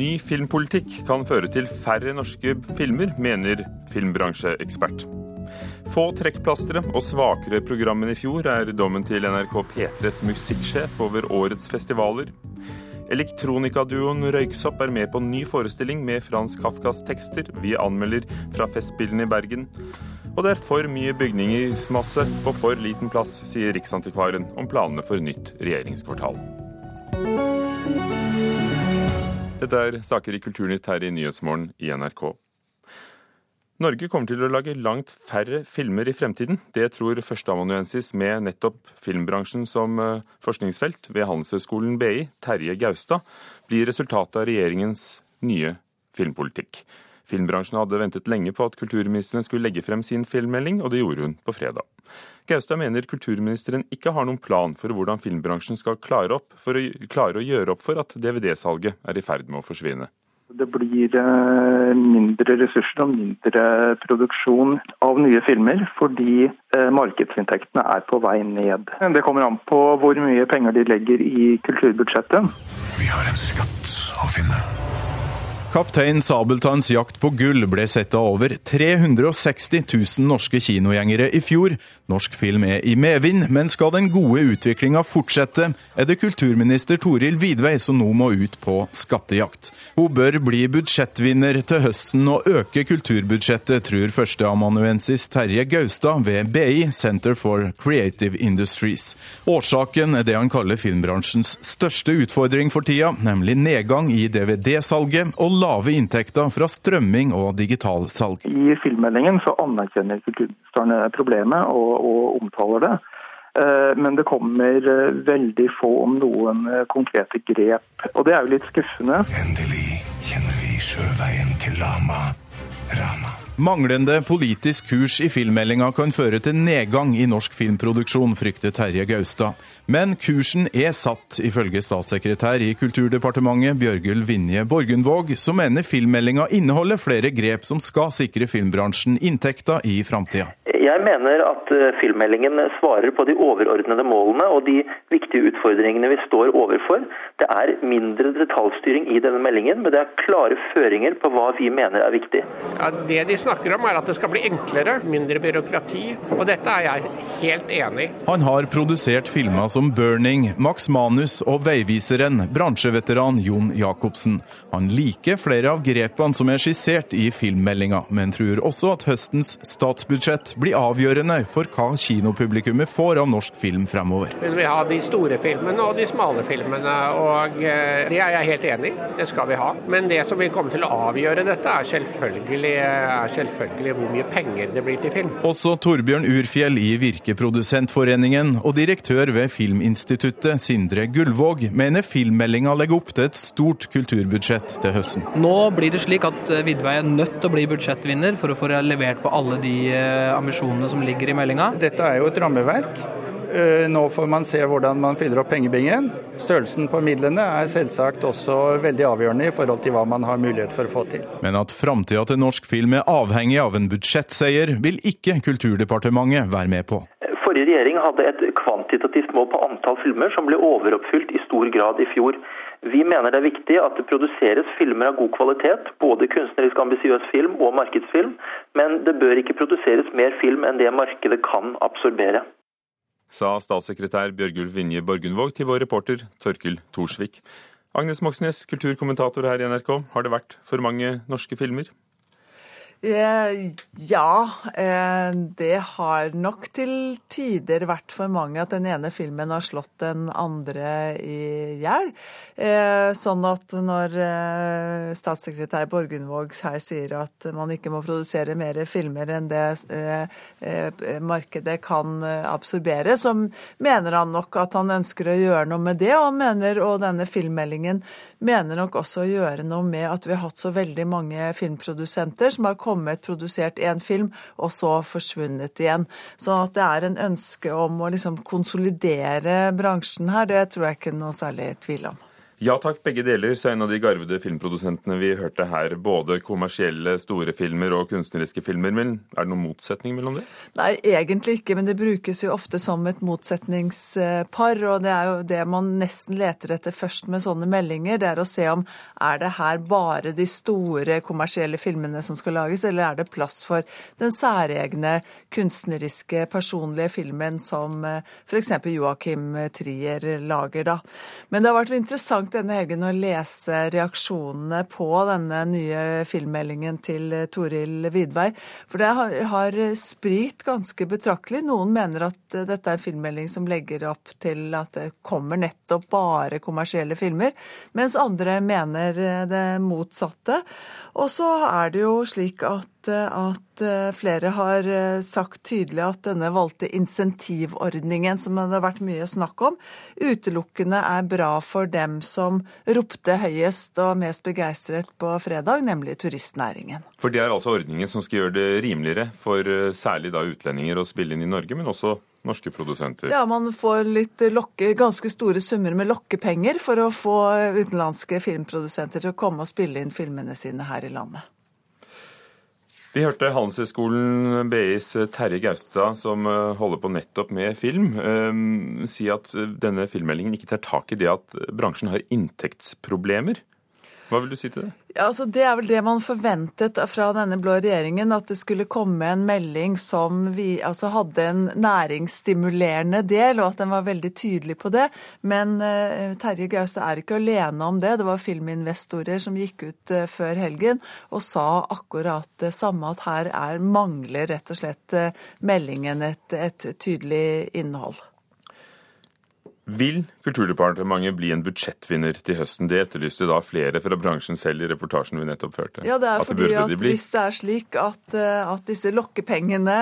Ny filmpolitikk kan føre til færre norske filmer, mener filmbransjeekspert. Få trekkplastere og svakere program enn i fjor er dommen til NRK P3s musikksjef over årets festivaler. Elektronikaduoen Røyksopp er med på ny forestilling med Frans Kafkas tekster. Vi anmelder fra Festspillene i Bergen. Og det er for mye bygningsmasse på for liten plass, sier Riksantikvaren om planene for nytt regjeringskvartal. Dette er saker i Kulturnytt her i Nyhetsmorgen i NRK. Norge kommer til å lage langt færre filmer i fremtiden. Det tror førsteamanuensis med nettopp filmbransjen som eh, forskningsfelt ved Handelshøyskolen BI, Terje Gaustad, blir resultatet av regjeringens nye filmpolitikk. Filmbransjen hadde ventet lenge på at kulturministeren skulle legge frem sin filmmelding, og det gjorde hun på fredag. Gaustad mener kulturministeren ikke har noen plan for hvordan filmbransjen skal klare, opp, for å, klare å gjøre opp for at DVD-salget er i ferd med å forsvinne. Det blir eh, mindre ressurser og mindre produksjon av nye filmer, fordi eh, markedsinntektene er på vei ned. Det kommer an på hvor mye penger de legger i kulturbudsjettet. Vi har en skatt å finne. Kaptein Sabeltanns jakt på gull ble sett av over 360 000 norske kinogjengere i fjor. Norsk film er i medvind, men skal den gode utviklinga fortsette, er det kulturminister Toril Vidvei som nå må ut på skattejakt. Hun bør bli budsjettvinner til høsten og øke kulturbudsjettet, tror førsteamanuensis Terje Gaustad ved BI, Center for Creative Industries. Årsaken er det han kaller filmbransjens største utfordring for tida, nemlig nedgang i DVD-salget og lave inntekter fra strømming og digitalsalg. I filmmeldingen så anerkjenner kulturministeren problemet og, og omtaler det. Eh, men det kommer eh, veldig få om noen eh, konkrete grep. Og det er jo litt skuffende. Endelig kjenner vi sjøveien til Lama. Rama. Manglende politisk kurs i filmmeldinga kan føre til nedgang i norsk filmproduksjon, frykter Terje Gaustad. Men kursen er satt, ifølge statssekretær i Kulturdepartementet Bjørgulv Vinje Borgundvåg, som mener filmmeldinga inneholder flere grep som skal sikre filmbransjen inntekter i framtida. Jeg mener at eh, filmmeldingen svarer på de overordnede målene og de viktige utfordringene vi står overfor. Det er mindre detaljstyring i denne meldingen, men det er klare føringer på hva vi mener er viktig. Ja, det de snakker om er at det skal bli enklere, mindre byråkrati, og dette er jeg helt enig i. Han har produsert filmer som 'Burning', 'Max Manus' og 'Veiviseren', bransjeveteran Jon Jacobsen. Han liker flere av grepene som er skissert i filmmeldinga, men tror også at høstens statsbudsjett blir avgjørende for hva kinopublikummet får av norsk film fremover. Men vi har de store filmene og de smale filmene, og eh, det er jeg helt enig i. Det skal vi ha. Men det som vil komme til å avgjøre dette, er selvfølgelig, er selvfølgelig hvor mye penger det blir til film. Også Torbjørn Urfjell i Virkeprodusentforeningen og direktør ved Filminstituttet, Sindre Gullvåg, mener filmmeldinga legger opp til et stort kulturbudsjett til høsten. Nå blir det slik at eh, Vidvei er nødt til å bli budsjettvinner for å få levert på alle de eh, ambisjonene som ligger i meldinga. Dette er jo et rammeverk. Eh, Nå får man se hvordan man fyller opp pengebingen. Størrelsen på midlene er selvsagt også veldig avgjørende i forhold til hva man har mulighet for å få til. Men at framtida til norsk film er avhengig av en budsjettseier, vil ikke Kulturdepartementet være med på. Forrige regjering hadde et kvantitativt mål på antall filmer som ble overoppfylt i stor grad i fjor. Vi mener det er viktig at det produseres filmer av god kvalitet, både kunstnerisk ambisiøs film og markedsfilm, men det bør ikke produseres mer film enn det markedet kan absorbere. Sa statssekretær Bjørgulf Vinje Borgundvåg til vår reporter Torkil Thorsvik. Agnes Moxnes, kulturkommentator her i NRK. Har det vært for mange norske filmer? Eh, Ja, eh, det har nok til tider vært for mange at den ene filmen har slått den andre i hjel. Eh, Sånn at når statssekretær Borgundvåg her sier at man ikke må produsere mer filmer enn det markedet kan absorbere, så mener han nok at han ønsker å gjøre noe med det, og, mener, og denne filmmeldingen mener nok også å gjøre noe med at vi har hatt så veldig mange filmprodusenter som har kommet, produsert én film, og så forsvunnet igjen. Sånn at det er en ønske om å liksom konsolidere bransjen her, det tror jeg ikke noe særlig tvil om. Ja takk, begge deler, sa en av de garvede filmprodusentene vi hørte her. Både kommersielle, store filmer og kunstneriske filmer. Men er det noen motsetning mellom det? Nei, egentlig ikke, men det brukes jo ofte som et motsetningspar. Og det er jo det man nesten leter etter først med sånne meldinger. Det er å se om er det her bare de store kommersielle filmene som skal lages, eller er det plass for den særegne kunstneriske, personlige filmen som f.eks. Joakim Trier lager, da. Men det har vært interessant denne helgen å lese reaksjonene på denne nye filmmeldingen til Toril Vidvei. For det har, sprikt ganske betraktelig. Noen mener at dette er en filmmelding som legger opp til at det kommer nettopp bare kommersielle filmer, mens andre mener det motsatte. Og så er det jo slik at at flere har sagt tydelig at denne valgte insentivordningen, som det har vært mye snakk om, utelukkende er bra for dem som ropte høyest og mest begeistret på fredag, nemlig turistnæringen. For det er altså ordningen som skal gjøre det rimeligere for særlig da utlendinger å spille inn i Norge, men også norske produsenter? Ja, man får litt lokke, ganske store summer med lokkepenger for å få utenlandske filmprodusenter til å komme og spille inn filmene sine her i landet. Vi hørte Handelshøyskolen BIs Terje Gaustad, som holder på nettopp med film, si at denne filmmeldingen ikke tar tak i det at bransjen har inntektsproblemer. Hva vil du si til det? Altså Det er vel det man forventet fra denne blå regjeringen, at det skulle komme en melding som vi, altså hadde en næringsstimulerende del, og at den var veldig tydelig på det. Men uh, Terje Gause er ikke alene om det. Det var filminvestorer som gikk ut uh, før helgen og sa akkurat det samme, at her er, mangler rett og slett uh, meldingen et, et tydelig innhold. Vil Kulturdepartementet bli en budsjettvinner til høsten? Det etterlyste da flere fra bransjen selv i reportasjen vi nettopp førte. Ja, det er at fordi det at hvis det er slik at, at disse lokkepengene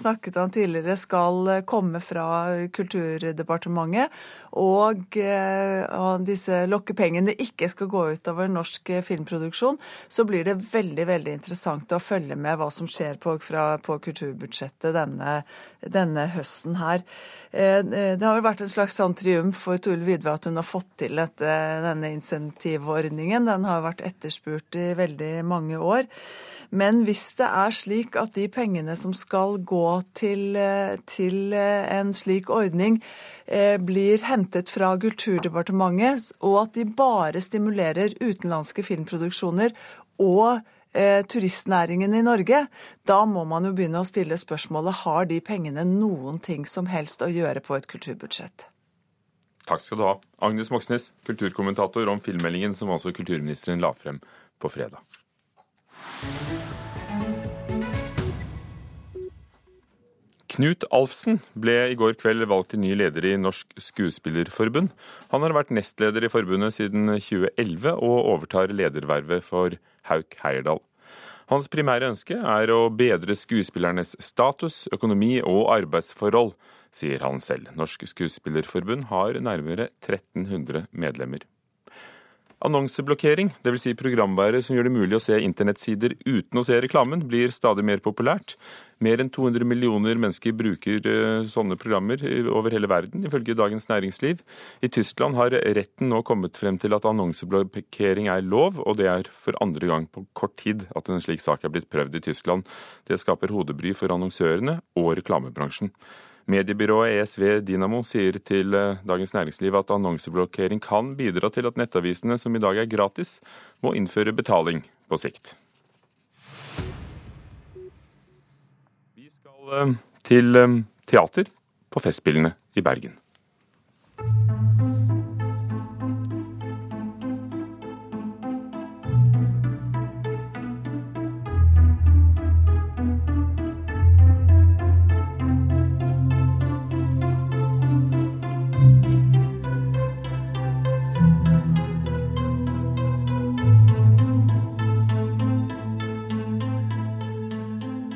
snakket han tidligere, skal komme fra Kulturdepartementet, og, at disse lokkepengene ikke skal gå utover norsk filmproduksjon, så blir det veldig veldig interessant å følge med hva som skjer på, fra, på kulturbudsjettet denne, denne høsten her. Det har jo vært en slags sånn triumf for Tule Vidve at hun har fått til dette, denne insentivordningen. Den har vært etterspurt i veldig mange år. Men hvis det er slik at de pengene som skal gå til, til en slik ordning, blir hentet fra Kulturdepartementet, og at de bare stimulerer utenlandske filmproduksjoner og turistnæringen i Norge, da må man jo begynne å stille spørsmålet har de pengene noen ting som helst å gjøre på et kulturbudsjett. Takk skal du ha. Agnes Moxnes, kulturkommentator om filmmeldingen som altså kulturministeren la frem på fredag. Knut Alfsen ble i går kveld valgt til ny leder i Norsk Skuespillerforbund. Han har vært nestleder i forbundet siden 2011 og overtar ledervervet for Hauk Heyerdahl. Hans primære ønske er å bedre skuespillernes status, økonomi og arbeidsforhold, sier han selv. Norsk Skuespillerforbund har nærmere 1300 medlemmer. Annonseblokkering, dvs. Si programvare som gjør det mulig å se internettsider uten å se reklamen, blir stadig mer populært. Mer enn 200 millioner mennesker bruker sånne programmer over hele verden, ifølge Dagens Næringsliv. I Tyskland har retten nå kommet frem til at annonseblokkering er lov, og det er for andre gang på kort tid at en slik sak er blitt prøvd i Tyskland. Det skaper hodebry for annonsørene og reklamebransjen. Mediebyrået ESV Dynamo sier til Dagens Næringsliv at annonseblokkering kan bidra til at nettavisene, som i dag er gratis, må innføre betaling på sikt. Vi skal til teater på Festspillene i Bergen.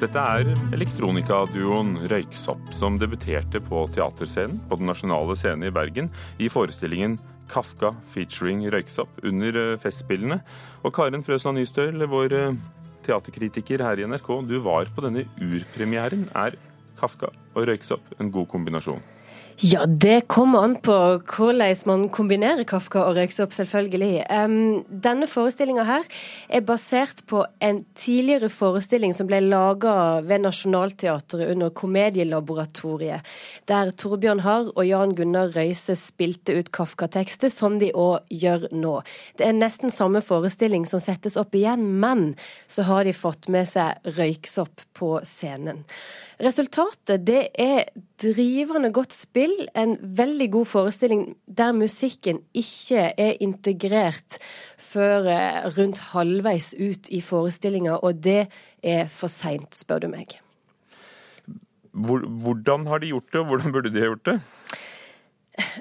Dette er elektronikaduoen Røyksopp, som debuterte på teaterscenen på Den nasjonale scenen i Bergen i forestillingen Kafka featuring Røyksopp under Festspillene. Og Karen Frøsland Nystøl, vår teaterkritiker her i NRK, du var på denne urpremieren. Er Kafka og Røyksopp en god kombinasjon? Ja, det kommer an på hvordan man kombinerer Kafka og Røyksopp, selvfølgelig. Um, denne forestillinga her er basert på en tidligere forestilling som ble laga ved Nationaltheatret under Komedielaboratoriet, der Torbjørn Harr og Jan Gunnar Røise spilte ut Kafka-tekster, som de òg gjør nå. Det er nesten samme forestilling som settes opp igjen, men så har de fått med seg Røyksopp på scenen. Resultatet det er drivende godt spill, en veldig god forestilling der musikken ikke er integrert før eh, rundt halvveis ut i forestillinga, og det er for seint, spør du meg. Hvordan har de gjort det, og hvordan burde de ha gjort det?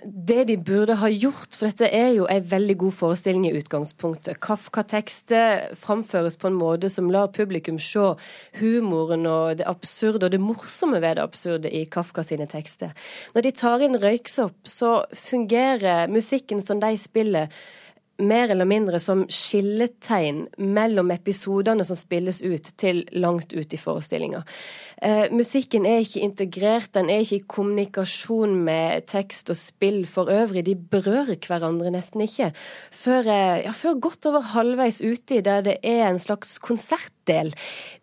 Det de burde ha gjort, for dette er jo en veldig god forestilling i utgangspunktet. Kafka-tekster framføres på en måte som lar publikum se humoren og det absurde og det morsomme ved det absurde i Kafka sine tekster. Når de tar inn røyksopp, så fungerer musikken som de spiller mer eller mindre som skilletegn mellom episodene som spilles ut, til langt ut i forestillinga. Eh, musikken er ikke integrert, den er ikke i kommunikasjon med tekst og spill for øvrig. De berører hverandre nesten ikke. Før, eh, ja, før godt over halvveis uti, der det er en slags konsertdel.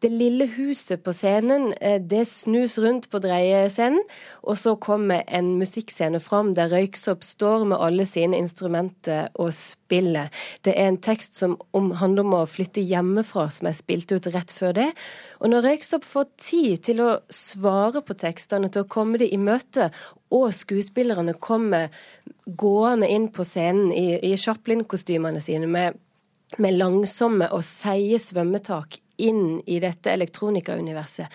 Det lille huset på scenen, eh, det snus rundt på dreiescenen, og så kommer en musikkscene fram der Røyksopp står med alle sine instrumenter og spiller. Det er en tekst som handler om å flytte hjemmefra, som er spilt ut rett før det. Og når Røyksopp får tid til å svare på tekstene, til å komme dem i møte, og skuespillerne kommer gående inn på scenen i, i Chaplin-kostymene sine med, med langsomme og seige svømmetak inn i dette elektronikauniverset,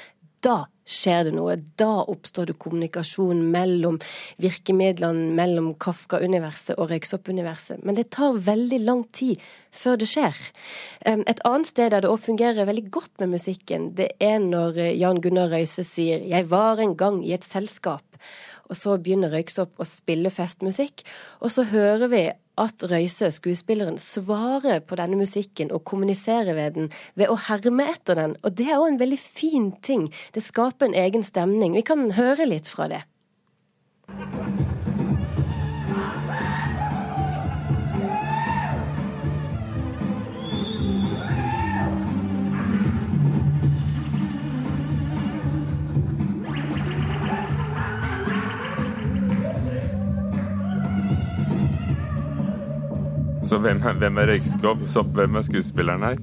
da skjer det noe. Da oppstår det kommunikasjon mellom virkemidlene, mellom Kafka-universet og Røyksopp-universet. Men det tar veldig lang tid før det skjer. Et annet sted der det òg fungerer veldig godt med musikken, det er når Jan Gunnar Røise sier 'Jeg var en gang i et selskap'. Og så begynner Røyksopp å spille festmusikk, og så hører vi at Røise, skuespilleren, svarer på denne musikken og kommuniserer ved den ved å herme etter den. Og det er òg en veldig fin ting. Det skaper en egen stemning. Vi kan høre litt fra det. Så hvem, hvem er røyksopp, hvem er skuespilleren her?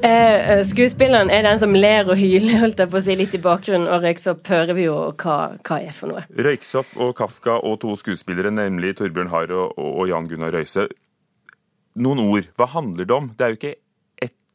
Eh, eh, skuespilleren er den som ler og hyler, holdt jeg på å si, litt i bakgrunnen. Og røyksopp hører vi jo hva, hva er for noe. Røyksopp og Kafka og to skuespillere, nemlig Torbjørn Harr og, og Jan Gunnar Røise. Noen ord. Hva handler det om? Det er jo ikke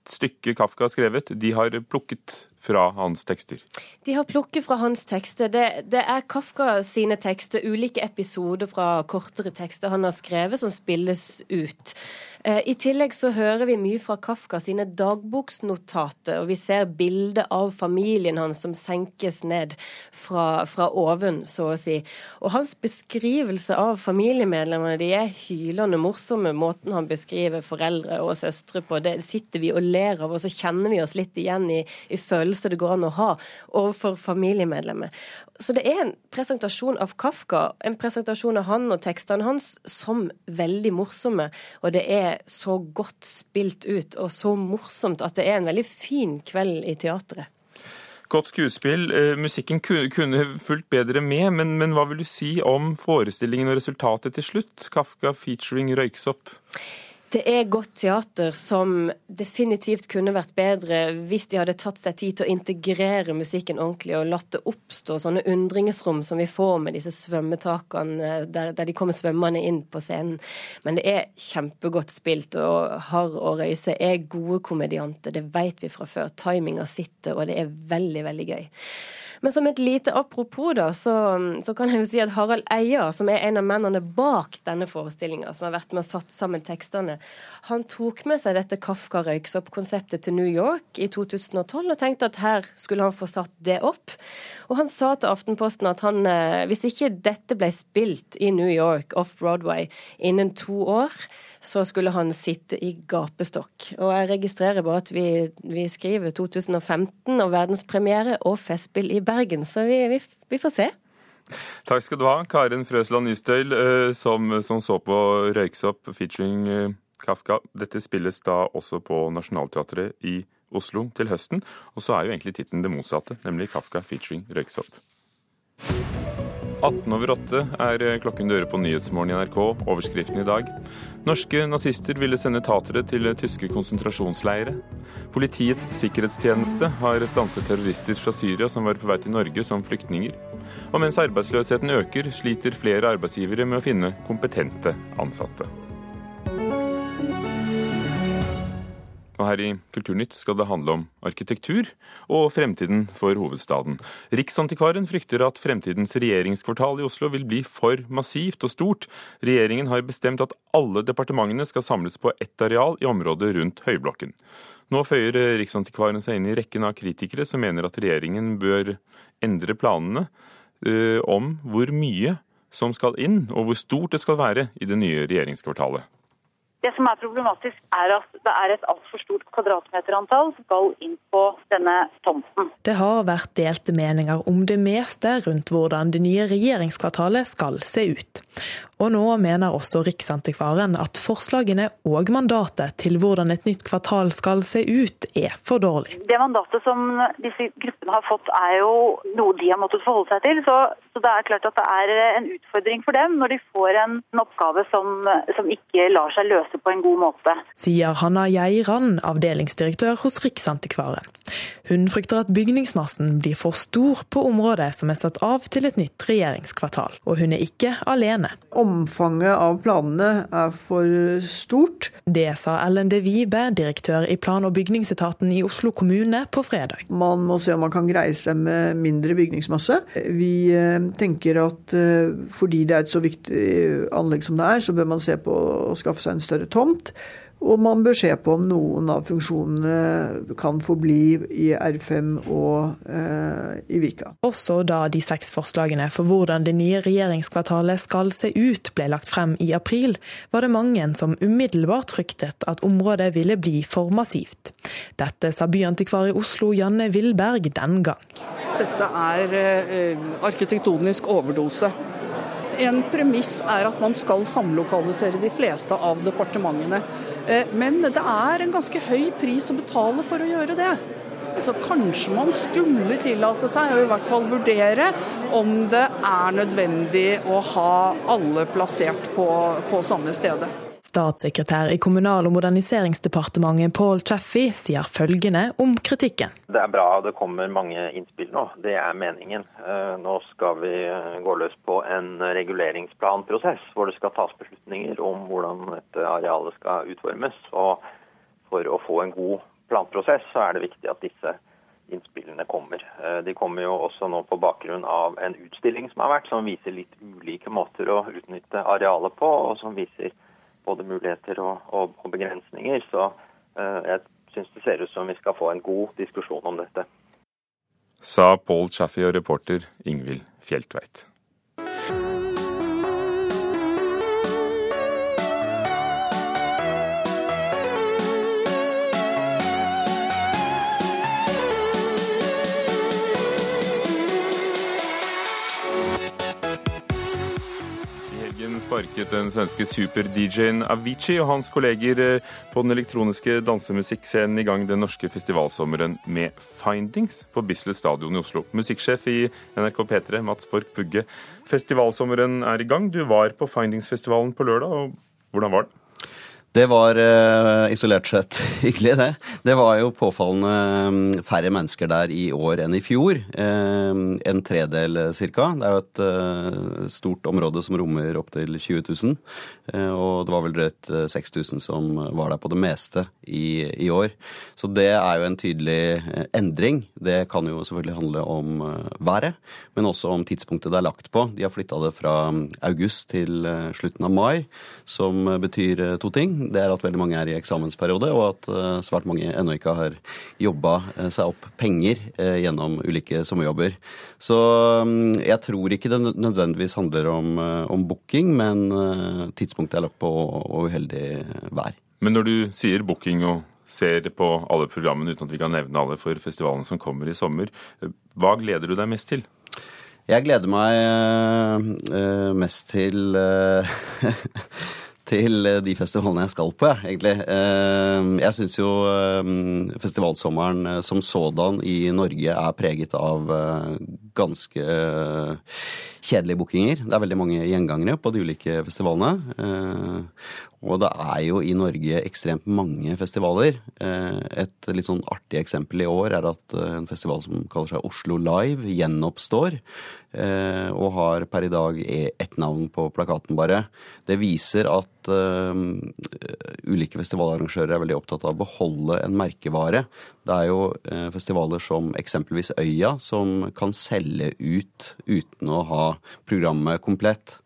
stykke Kafka har skrevet, de har plukket fra hans tekster? De har plukket fra hans tekster. Det, det, er Kafka sine tekster, ulike episoder fra kortere tekster han har skrevet, som spilles ut. Eh, I tillegg så hører vi mye fra Kafka sine dagboksnotater, og vi ser bilder av familien hans som senkes ned fra, fra oven, så å si. Og hans beskrivelse av familiemedlemmene, de er hylende morsomme. Måten han beskriver foreldre og søstre på, det sitter vi og ler av, og så kjenner vi oss litt igjen i, i følelser det går an å ha overfor familiemedlemmer. Så det er en presentasjon av Kafka, en presentasjon av han og tekstene hans, som veldig morsomme. Og det er så godt spilt ut og så morsomt at det er en veldig fin kveld i teatret. Godt skuespill. Eh, musikken kunne fulgt bedre med, men, men hva vil du si om forestillingen og resultatet til slutt? Kafka featuring Røyksopp? Det er godt teater som definitivt kunne vært bedre hvis de hadde tatt seg tid til å integrere musikken ordentlig og latt det oppstå sånne undringsrom som vi får med disse svømmetakene der, der de kommer svømmende inn på scenen. Men det er kjempegodt spilt, og Harr og Røise er gode komedianter. Det vet vi fra før. Timinga sitter, og det er veldig, veldig gøy. Men som et lite apropos, da, så, så, kan jeg jo si at Harald Eia, som er en av mennene bak denne forestillinga, som har vært med og satt sammen tekstene, han tok med seg dette Kafka-røyksopp-konseptet til New York i 2012 og tenkte at her skulle han få satt det opp. Og han sa til Aftenposten at han, eh, hvis ikke dette ble spilt i New York off-Broadway innen to år, så skulle han sitte i gapestokk. Og jeg registrerer bare at vi, vi skriver 2015 og verdenspremiere og Festspill i Bergen, så vi, vi, vi får se. Takk skal du ha, Karin Frøsland Nystøyl, eh, som, som så på Røyksopp featuring eh, Kafka. Dette spilles da også på Nationaltheatret i Oslo til høsten. Og så er jo egentlig tittelen det motsatte, nemlig Kafka featuring Røyksopp. 18 over 8 er eh, klokken du på Nyhetsmorgen i NRK. Overskriften i dag. Norske nazister ville sende tatere til tyske konsentrasjonsleire. Politiets sikkerhetstjeneste har stanset terrorister fra Syria som var på vei til Norge som flyktninger. Og mens arbeidsløsheten øker, sliter flere arbeidsgivere med å finne kompetente ansatte. Og her i Kulturnytt skal det handle om arkitektur og fremtiden for hovedstaden. Riksantikvaren frykter at fremtidens regjeringskvartal i Oslo vil bli for massivt og stort. Regjeringen har bestemt at alle departementene skal samles på ett areal i området rundt Høyblokken. Nå føyer Riksantikvaren seg inn i rekken av kritikere som mener at regjeringen bør endre planene uh, om hvor mye som skal inn, og hvor stort det skal være i det nye regjeringskvartalet. Det som er problematisk, er at det er et altfor stort kvadratmeterantall som skal inn på denne tomten. Det har vært delte meninger om det meste rundt hvordan det nye regjeringskvartalet skal se ut. Og nå mener også Riksantikvaren at forslagene og mandatet til hvordan et nytt kvartal skal se ut, er for dårlig. Det mandatet som disse gruppene har fått, er jo noe de har måttet forholde seg til. Så, så det er klart at det er en utfordring for dem når de får en, en oppgave som, som ikke lar seg løse løse på en god måte. Sier Hanna Geiran, avdelingsdirektør hos Riksantikvaren. Hun frykter at bygningsmassen blir for stor på området som er satt av til et nytt regjeringskvartal, og hun er ikke alene. Omfanget av planene er for stort. Det sa Ellen De Vibe, direktør i plan- og bygningsetaten i Oslo kommune, på fredag. Man må se om man kan greie seg med mindre bygningsmasse. Vi eh, tenker at eh, fordi det er et så viktig anlegg som det er, så bør man se på å skaffe seg en større tomt. Og man bør se på om noen av funksjonene kan forbli i R5 og eh, i Vika. Også da de seks forslagene for hvordan det nye regjeringskvartalet skal se ut ble lagt frem i april, var det mange som umiddelbart fryktet at området ville bli for massivt. Dette sa byantikvar i Oslo Janne Willberg den gang. Dette er eh, arkitektonisk overdose. En premiss er at man skal samlokalisere de fleste av departementene. Eh, men det er en ganske høy pris å betale for å gjøre det. Så kanskje man skulle tillate seg, og i hvert fall vurdere, om det er nødvendig å ha alle plassert på, på samme stedet. Statssekretær i Kommunal- og moderniseringsdepartementet Paul Chaffey sier følgende om kritikken. Det er bra det kommer mange innspill nå, det er meningen. Eh, nå skal vi eh, gå løs på en reguleringsplanprosess hvor det skal tas beslutninger om hvordan dette arealet skal utformes. Og for å få en god planprosess så er det viktig at disse innspillene kommer. Eh, de kommer jo også nå på bakgrunn av en utstilling som har vært, som viser litt ulike måter å utnytte arealet på, og som viser både muligheter og, og, og begrensninger. Så uh, jeg syns det ser ut som vi skal få en god diskusjon om dette. Sa Paul Chaffey og reporter Ingvild Fjeltveit. Sparket den svenske super-DJ-en Avicii og hans kolleger eh, på den elektroniske dansemusikkscenen i gang den norske festivalsommeren med Findings på Bislett Stadion i Oslo. Musikksjef i NRK P3, Mats Borch Bugge. Festivalsommeren er i gang. Du var på Findings-festivalen på lørdag, og hvordan var det? Det var uh, isolert sett hyggelig, det. Det var jo påfallende mm, færre mennesker der i år enn i fjor. Uh, en tredel ca. Det er jo et stort område som rommer opptil 20 000. og det var vel drøyt 6000 som var der på det meste i, i, år. Så det er jo en tydelig endring. Det kan jo selvfølgelig handle om været, men også om tidspunktet det er lagt på. De har flytta det fra mm, august til slutten av mai, som betyr to ting det er at veldig mange er i eksamensperiode, og at svært mange ennå ikke har jobba seg opp penger gjennom ulike sommerjobber. Så um, jeg tror ikke det nødvendigvis handler om, om booking, men tidspunktet er lagt på og uheldig vær. Men når du sier booking og ser på alle programmene uten at vi kan nevne alle for festivalene som kommer i sommer, hva gleder du deg mest til? Jeg gleder meg uh, mest til uh, til de festivalene jeg skal på, jeg, egentlig. Jeg syns jo festivalsommeren som sådan i Norge er preget av ganske kjedelige bookinger. Det er veldig mange gjengangere på de ulike festivalene. Og det er jo i Norge ekstremt mange festivaler. Eh, et litt sånn artig eksempel i år er at eh, en festival som kaller seg Oslo Live, gjenoppstår. Eh, og har per i dag e- ett navn på plakaten, bare. Det viser at ulike festivalarrangører er veldig opptatt av å beholde en merkevare. Det er jo festivaler som eksempelvis Øya, som kan selge ut uten å ha programmet komplett.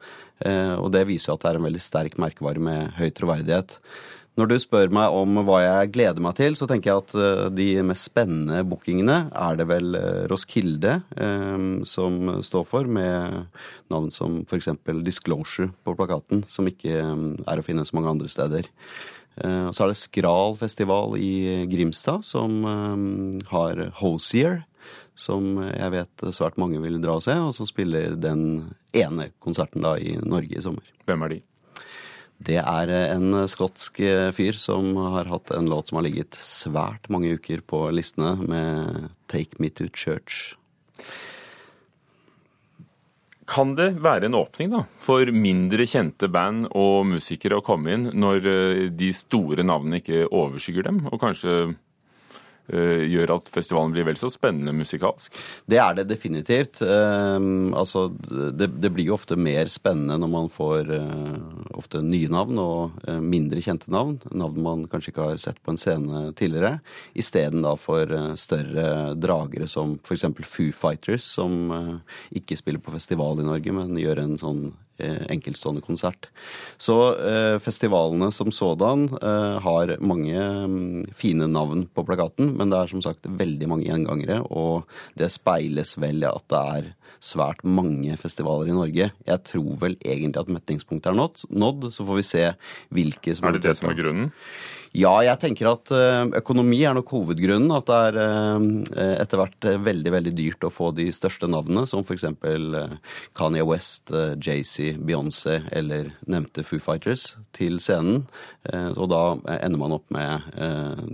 Eh, og det viser at det er en veldig sterk merkevare med høy troverdighet. Når du spør meg om hva jeg gleder meg til, så tenker jeg at eh, de mest spennende bookingene er det vel eh, Roskilde som står for, med navn som f.eks. Disclosure på plakaten, som ikke er å finne så mange andre steder. Så er det Skral festival i Grimstad, som har Hosier som jeg vet svært mange vil dra og se, og som spiller den ene konserten da i Norge i sommer. Hvem er de? Det er en skotsk fyr som har hatt en låt som har ligget svært mange uker på listene, med 'Take Me To Church'. Kan det være en åpning da, for mindre kjente band og musikere å komme inn når eh, de store navnene ikke overskygger dem, og kanskje gjør at festivalen blir vel så spennende musikalsk? Det er det definitivt. Um, altså, det, det, blir jo ofte mer spennende når man får uh, ofte nye navn og uh, mindre kjente navn. Navn man kanskje ikke har sett på en scene tidligere. Isteden da for større dragere som f.eks. Foo Fighters, som ikke spiller på festival i Norge, men gjør en sånn Eh, enkeltstående konsert. Så eh, festivalene som sådan eh, har mange mm, fine navn på plakaten, men det er som sagt veldig mange gjengangere, og det speiles vel at det er svært mange festivaler i Norge. Jeg tror vel egentlig at metningspunktet er nådd, så får vi se hvilke som Er det det som er grunnen? Ja, jeg tenker at eh, økonomi er nok hovedgrunnen. At det er eh, etter hvert eh, veldig veldig dyrt å få de største navnene, som f.eks. Kanye West, Jay-Z, Beyoncé eller nevnte Foo Fighters, til scenen. Og da ender man opp med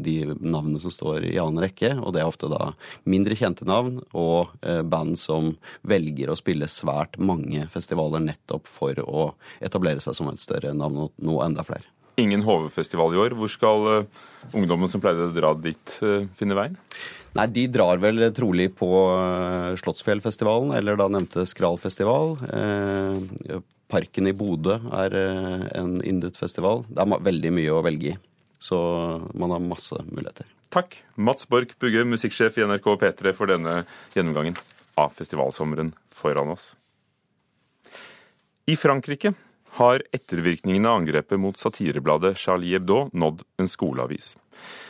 de navnene som står i annen rekke, og det er ofte da mindre kjente navn og band som velger å spille svært mange festivaler nettopp for å etablere seg som et større navn og nå enda flere ingen HV-festival i år. Hvor skal uh, ungdommen som pleide å dra dit, uh, finne veien? Nei, De drar vel trolig på Slottsfjellfestivalen, eller da nevnte Skralfestival. Parken i Bodø er en yndet festival. Det er veldig mye å velge i. Så man har masse muligheter. Takk, Mats Borch Bugge, musikksjef i NRK P3, for denne gjennomgangen av festivalsommeren foran oss. I Frankrike har ettervirkningene av angrepet mot satirebladet Charlie Hebdo nådd en skoleavis.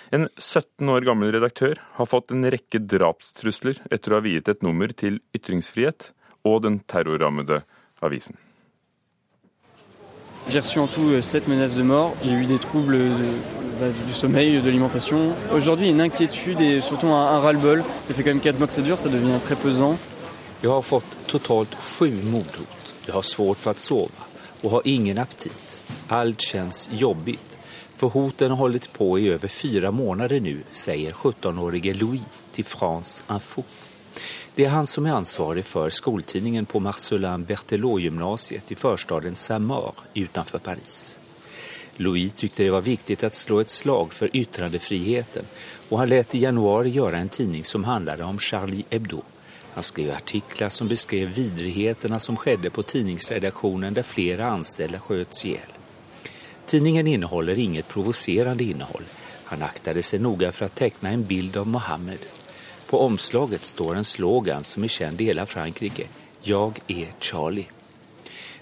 En 17 år gammel redaktør har fått en rekke drapstrusler etter å ha viet et nummer til ytringsfrihet og den terrorrammede avisen. J'ai reçu en tout euh, sept menaces de mort. J'ai eu des troubles de, bah, du sommeil, de l'alimentation. Aujourd'hui, une inquiétude et surtout un, un ras-le-bol. Ça fait quand même 4 mois que ça dure, ça devient très pesant. Jag har fått totalt sju mordhot. Jeg har svårt for å sova och har ingen aptit. Alt kjennes jobbigt. for hoten har holdt på i over fire måneder nå, sier 17-årige Louis til France Info. Det er han som er ansvarig for skoltidningen på Marcelin Berthelot-gymnasiet i førstaden Samar, utenfor Paris. Louis syntes det var viktig å slå et slag for yttrandefriheten og han lot i januar gjøre en tidning som handlade om Charlie Hebdo han skrev artiklar som beskrev vidrigheterna som skedde på tidningsredaktionen där flera anställda sköts ihjäl. Tidningen innehåller inget provocerande innehåll. Han aktade sig noga för att teckna en bild av Mohammed. På omslaget står en slogan som är känd i hela Frankrike. Jag är Charlie.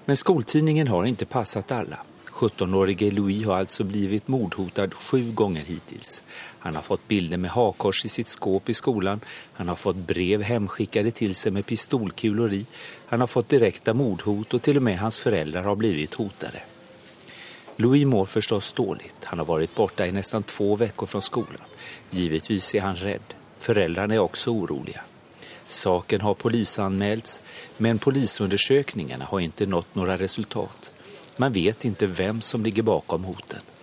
Men skoltidningen har inte passat alla. 17-årige Louis har alltså blivit mordhotad sju gånger hittills. Han har fått bilder med hakors i sitt skåp i skolan. Han har fått brev hemskickade till sig med pistolkulor i. Han har fått direkta mordhot och till och med hans föräldrar har blivit hotade. Louis mår förstås dåligt. Han har varit borta i nästan två veckor från skolan. Givetvis är han rädd. Föräldrarna är också oroliga. Saken har polisanmälts, men polisundersökningarna har ikke nått några resultat. Man vet ikke hvem som ligger bakom hoten.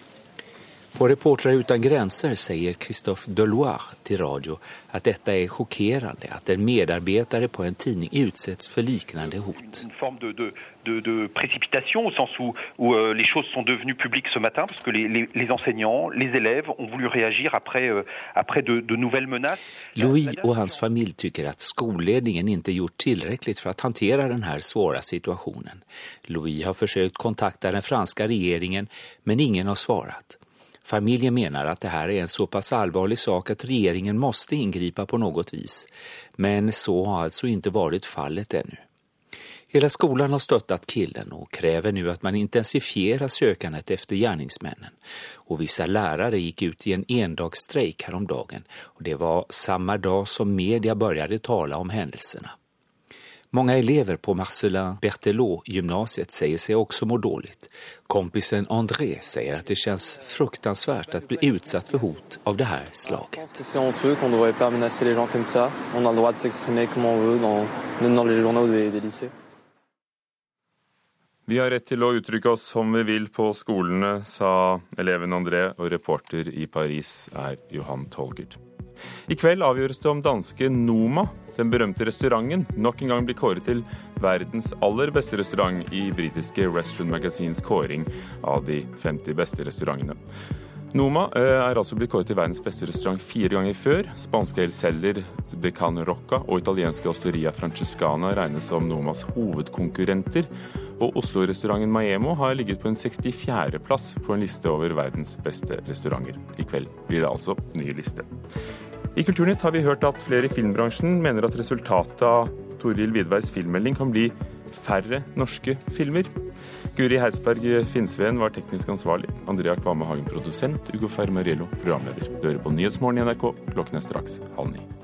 På Reportrar utan grenser sier Christophe Deloire til radio at dette er sjokkerende, at en medarbetare på en tidning utsettes for lignende hot. De, de, précipitation au sens où, où euh, les choses sont devenues publiques ce matin parce que les, les, les enseignants, les élèves ont voulu réagir après, euh, après de, de nouvelles menaces. Louis och hans familj tycker att skolledningen inte gjort tillräckligt för att hantera den här svåra situationen. Louis har försökt kontakta den franska regeringen men ingen har svarat. Familjen menar att det här är en så pass allvarlig sak att regeringen måste ingripa på något vis. Men så har alltså inte varit fallet ännu. Hela skolan har stöttat killen och kräver nu att man intensifierar sökandet efter gärningsmännen. Och vissa lärare gick ut i en endagsstrejk häromdagen och det var samma dag som media började tala om händelserna. Många elever på Marcelin Berthelot-gymnasiet säger sig också må dåligt. Kompisen André säger att det känns fruktansvärt att bli utsatt för hot av det här slaget. Det honteux qu'on ne devrait pas menacer les gens comme ça. On a le droit de s'exprimer comme on veut dans, dans les. Vi har rett til å uttrykke oss som vi vil på skolene, sa eleven André, og reporter i Paris er Johan Tolgert. I kveld avgjøres det om danske Noma, den berømte restauranten, nok en gang blir kåret til verdens aller beste restaurant i britiske Restaurant Magazines kåring av de 50 beste restaurantene. Noma er altså blitt kåret til verdens beste restaurant fire ganger før. Spanske El Celler de Can Rocca og italienske Osteria Francescana regnes som Nomas hovedkonkurrenter. Og Oslo-restauranten Maemo har ligget på en 64.-plass på en liste over verdens beste restauranter. I kveld blir det altså ny liste. I Kulturnytt har vi hørt at flere i filmbransjen mener at resultatet av Toril Vidveis filmmelding kan bli færre norske filmer. Guri Heisberg Finnsveen var teknisk ansvarlig. Andrea Kvamme Hagen produsent. Ugo Fermariello programleder. Du hører på Nyhetsmorgen i NRK. Klokken er straks halv ni.